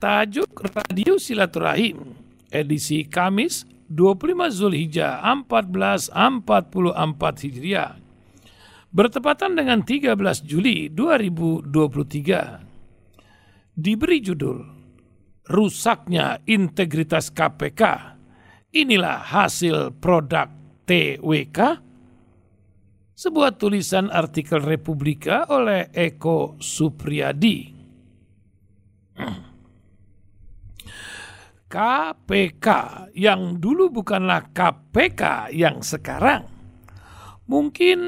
Tajuk Radio Silaturahim edisi Kamis 25 Zulhijjah 1444 Hijriah. Bertepatan dengan 13 Juli 2023 diberi judul Rusaknya Integritas KPK Inilah hasil produk TWK sebuah tulisan artikel Republika oleh Eko Supriyadi. KPK yang dulu bukanlah KPK yang sekarang. Mungkin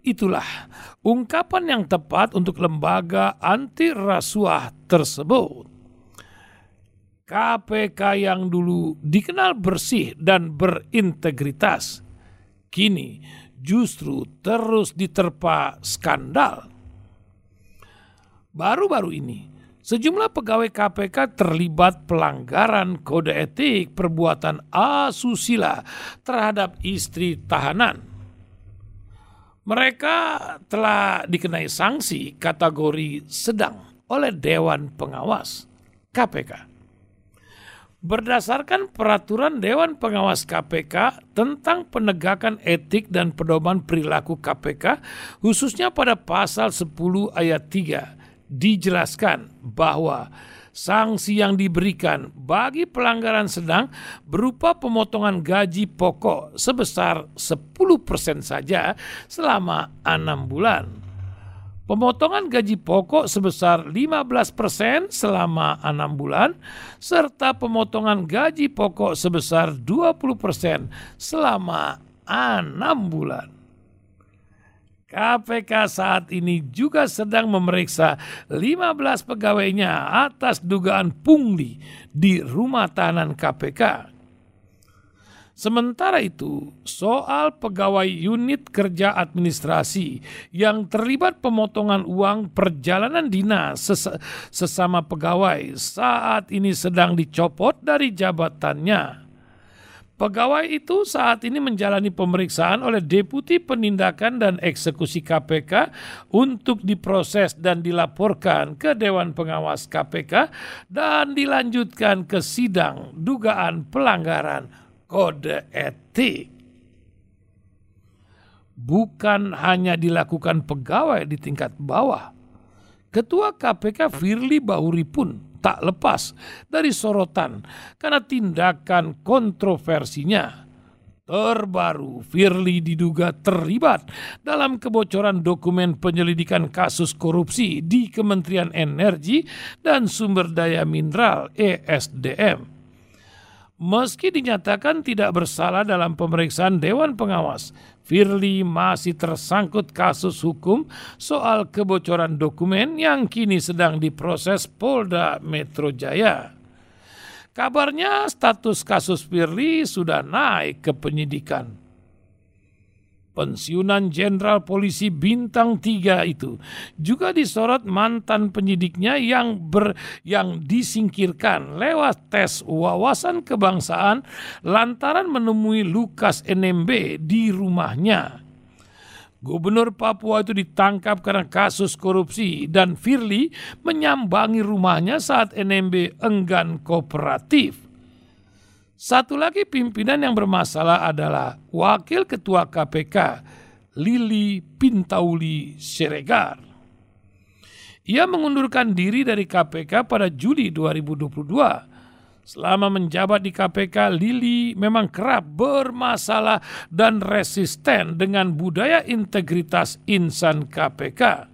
itulah ungkapan yang tepat untuk lembaga anti rasuah tersebut. KPK yang dulu dikenal bersih dan berintegritas, kini justru terus diterpa skandal. Baru-baru ini, Sejumlah pegawai KPK terlibat pelanggaran kode etik perbuatan asusila terhadap istri tahanan. Mereka telah dikenai sanksi kategori sedang oleh Dewan Pengawas KPK. Berdasarkan peraturan Dewan Pengawas KPK tentang penegakan etik dan pedoman perilaku KPK, khususnya pada pasal 10 ayat 3, dijelaskan bahwa sanksi yang diberikan bagi pelanggaran sedang berupa pemotongan gaji pokok sebesar 10% saja selama enam bulan. Pemotongan gaji pokok sebesar 15% selama enam bulan, serta pemotongan gaji pokok sebesar 20% selama enam bulan. KPK saat ini juga sedang memeriksa 15 pegawainya atas dugaan pungli di rumah tahanan KPK. Sementara itu, soal pegawai unit kerja administrasi yang terlibat pemotongan uang perjalanan dinas ses sesama pegawai saat ini sedang dicopot dari jabatannya. Pegawai itu saat ini menjalani pemeriksaan oleh Deputi Penindakan dan Eksekusi KPK untuk diproses dan dilaporkan ke Dewan Pengawas KPK dan dilanjutkan ke sidang dugaan pelanggaran kode etik. Bukan hanya dilakukan pegawai di tingkat bawah, Ketua KPK Firly Bahuri pun tak lepas dari sorotan karena tindakan kontroversinya. Terbaru, Firly diduga terlibat dalam kebocoran dokumen penyelidikan kasus korupsi di Kementerian Energi dan Sumber Daya Mineral ESDM. Meski dinyatakan tidak bersalah dalam pemeriksaan Dewan Pengawas, Firly masih tersangkut kasus hukum soal kebocoran dokumen yang kini sedang diproses Polda Metro Jaya. Kabarnya status kasus Firly sudah naik ke penyidikan pensiunan Jenderal Polisi Bintang 3 itu juga disorot mantan penyidiknya yang ber, yang disingkirkan lewat tes wawasan kebangsaan lantaran menemui Lukas NMB di rumahnya. Gubernur Papua itu ditangkap karena kasus korupsi dan Firly menyambangi rumahnya saat NMB enggan kooperatif. Satu lagi pimpinan yang bermasalah adalah Wakil Ketua KPK Lili Pintauli Siregar. Ia mengundurkan diri dari KPK pada Juli 2022. Selama menjabat di KPK, Lili memang kerap bermasalah dan resisten dengan budaya integritas insan KPK.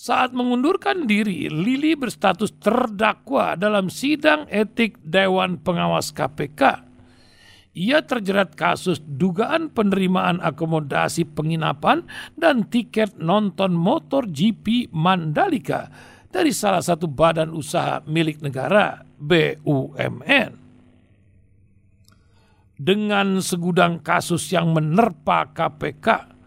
Saat mengundurkan diri, Lili berstatus terdakwa dalam sidang etik Dewan Pengawas KPK. Ia terjerat kasus dugaan penerimaan akomodasi penginapan dan tiket nonton motor GP Mandalika dari salah satu badan usaha milik negara BUMN. Dengan segudang kasus yang menerpa KPK,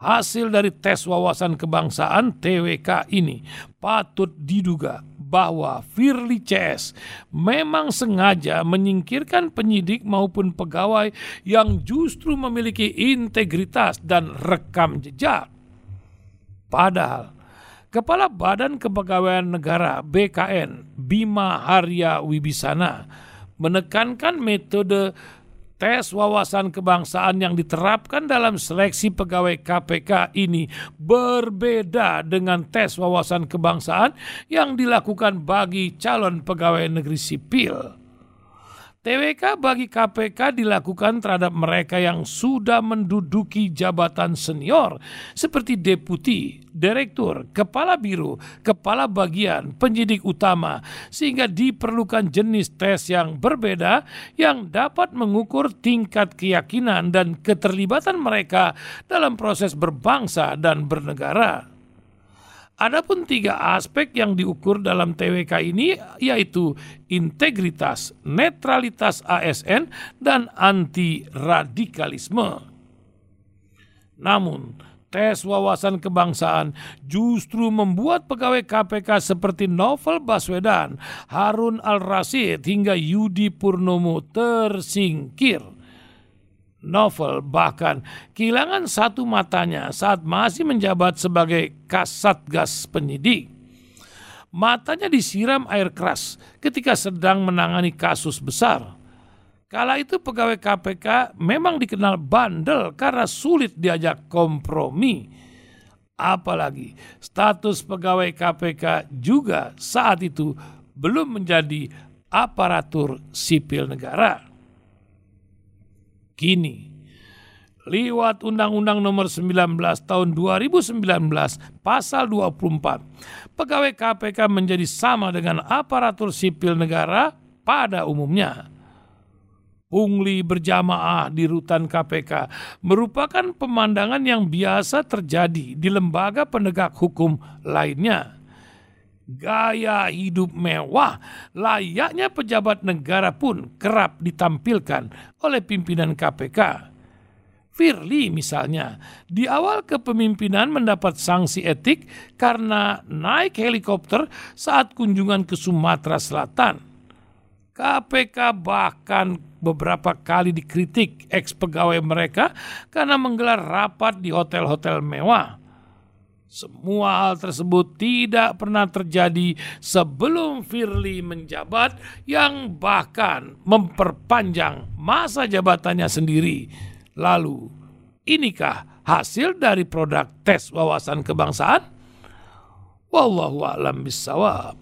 Hasil dari tes wawasan kebangsaan TWK ini patut diduga bahwa Firly CS memang sengaja menyingkirkan penyidik maupun pegawai yang justru memiliki integritas dan rekam jejak. Padahal Kepala Badan Kepegawaian Negara BKN Bima Harya Wibisana menekankan metode tes wawasan kebangsaan yang diterapkan dalam seleksi pegawai KPK ini berbeda dengan tes wawasan kebangsaan yang dilakukan bagi calon pegawai negeri sipil. TWK bagi KPK dilakukan terhadap mereka yang sudah menduduki jabatan senior seperti deputi, direktur, kepala biro, kepala bagian, penyidik utama sehingga diperlukan jenis tes yang berbeda yang dapat mengukur tingkat keyakinan dan keterlibatan mereka dalam proses berbangsa dan bernegara. Adapun tiga aspek yang diukur dalam TWK ini yaitu integritas, netralitas ASN, dan anti radikalisme. Namun, tes wawasan kebangsaan justru membuat pegawai KPK seperti Novel Baswedan, Harun Al-Rasyid hingga Yudi Purnomo tersingkir novel bahkan kehilangan satu matanya saat masih menjabat sebagai kasatgas penyidik. Matanya disiram air keras ketika sedang menangani kasus besar. Kala itu pegawai KPK memang dikenal bandel karena sulit diajak kompromi. Apalagi status pegawai KPK juga saat itu belum menjadi aparatur sipil negara. Kini, lewat Undang-Undang Nomor 19 Tahun 2019 Pasal 24, pegawai KPK menjadi sama dengan aparatur sipil negara pada umumnya. Pungli berjamaah di rutan KPK merupakan pemandangan yang biasa terjadi di lembaga penegak hukum lainnya gaya hidup mewah layaknya pejabat negara pun kerap ditampilkan oleh pimpinan KPK. Firly misalnya, di awal kepemimpinan mendapat sanksi etik karena naik helikopter saat kunjungan ke Sumatera Selatan. KPK bahkan beberapa kali dikritik ex pegawai mereka karena menggelar rapat di hotel-hotel mewah. Semua hal tersebut tidak pernah terjadi sebelum Firly menjabat yang bahkan memperpanjang masa jabatannya sendiri. Lalu, inikah hasil dari produk tes wawasan kebangsaan? Wallahu a'lam bissawab.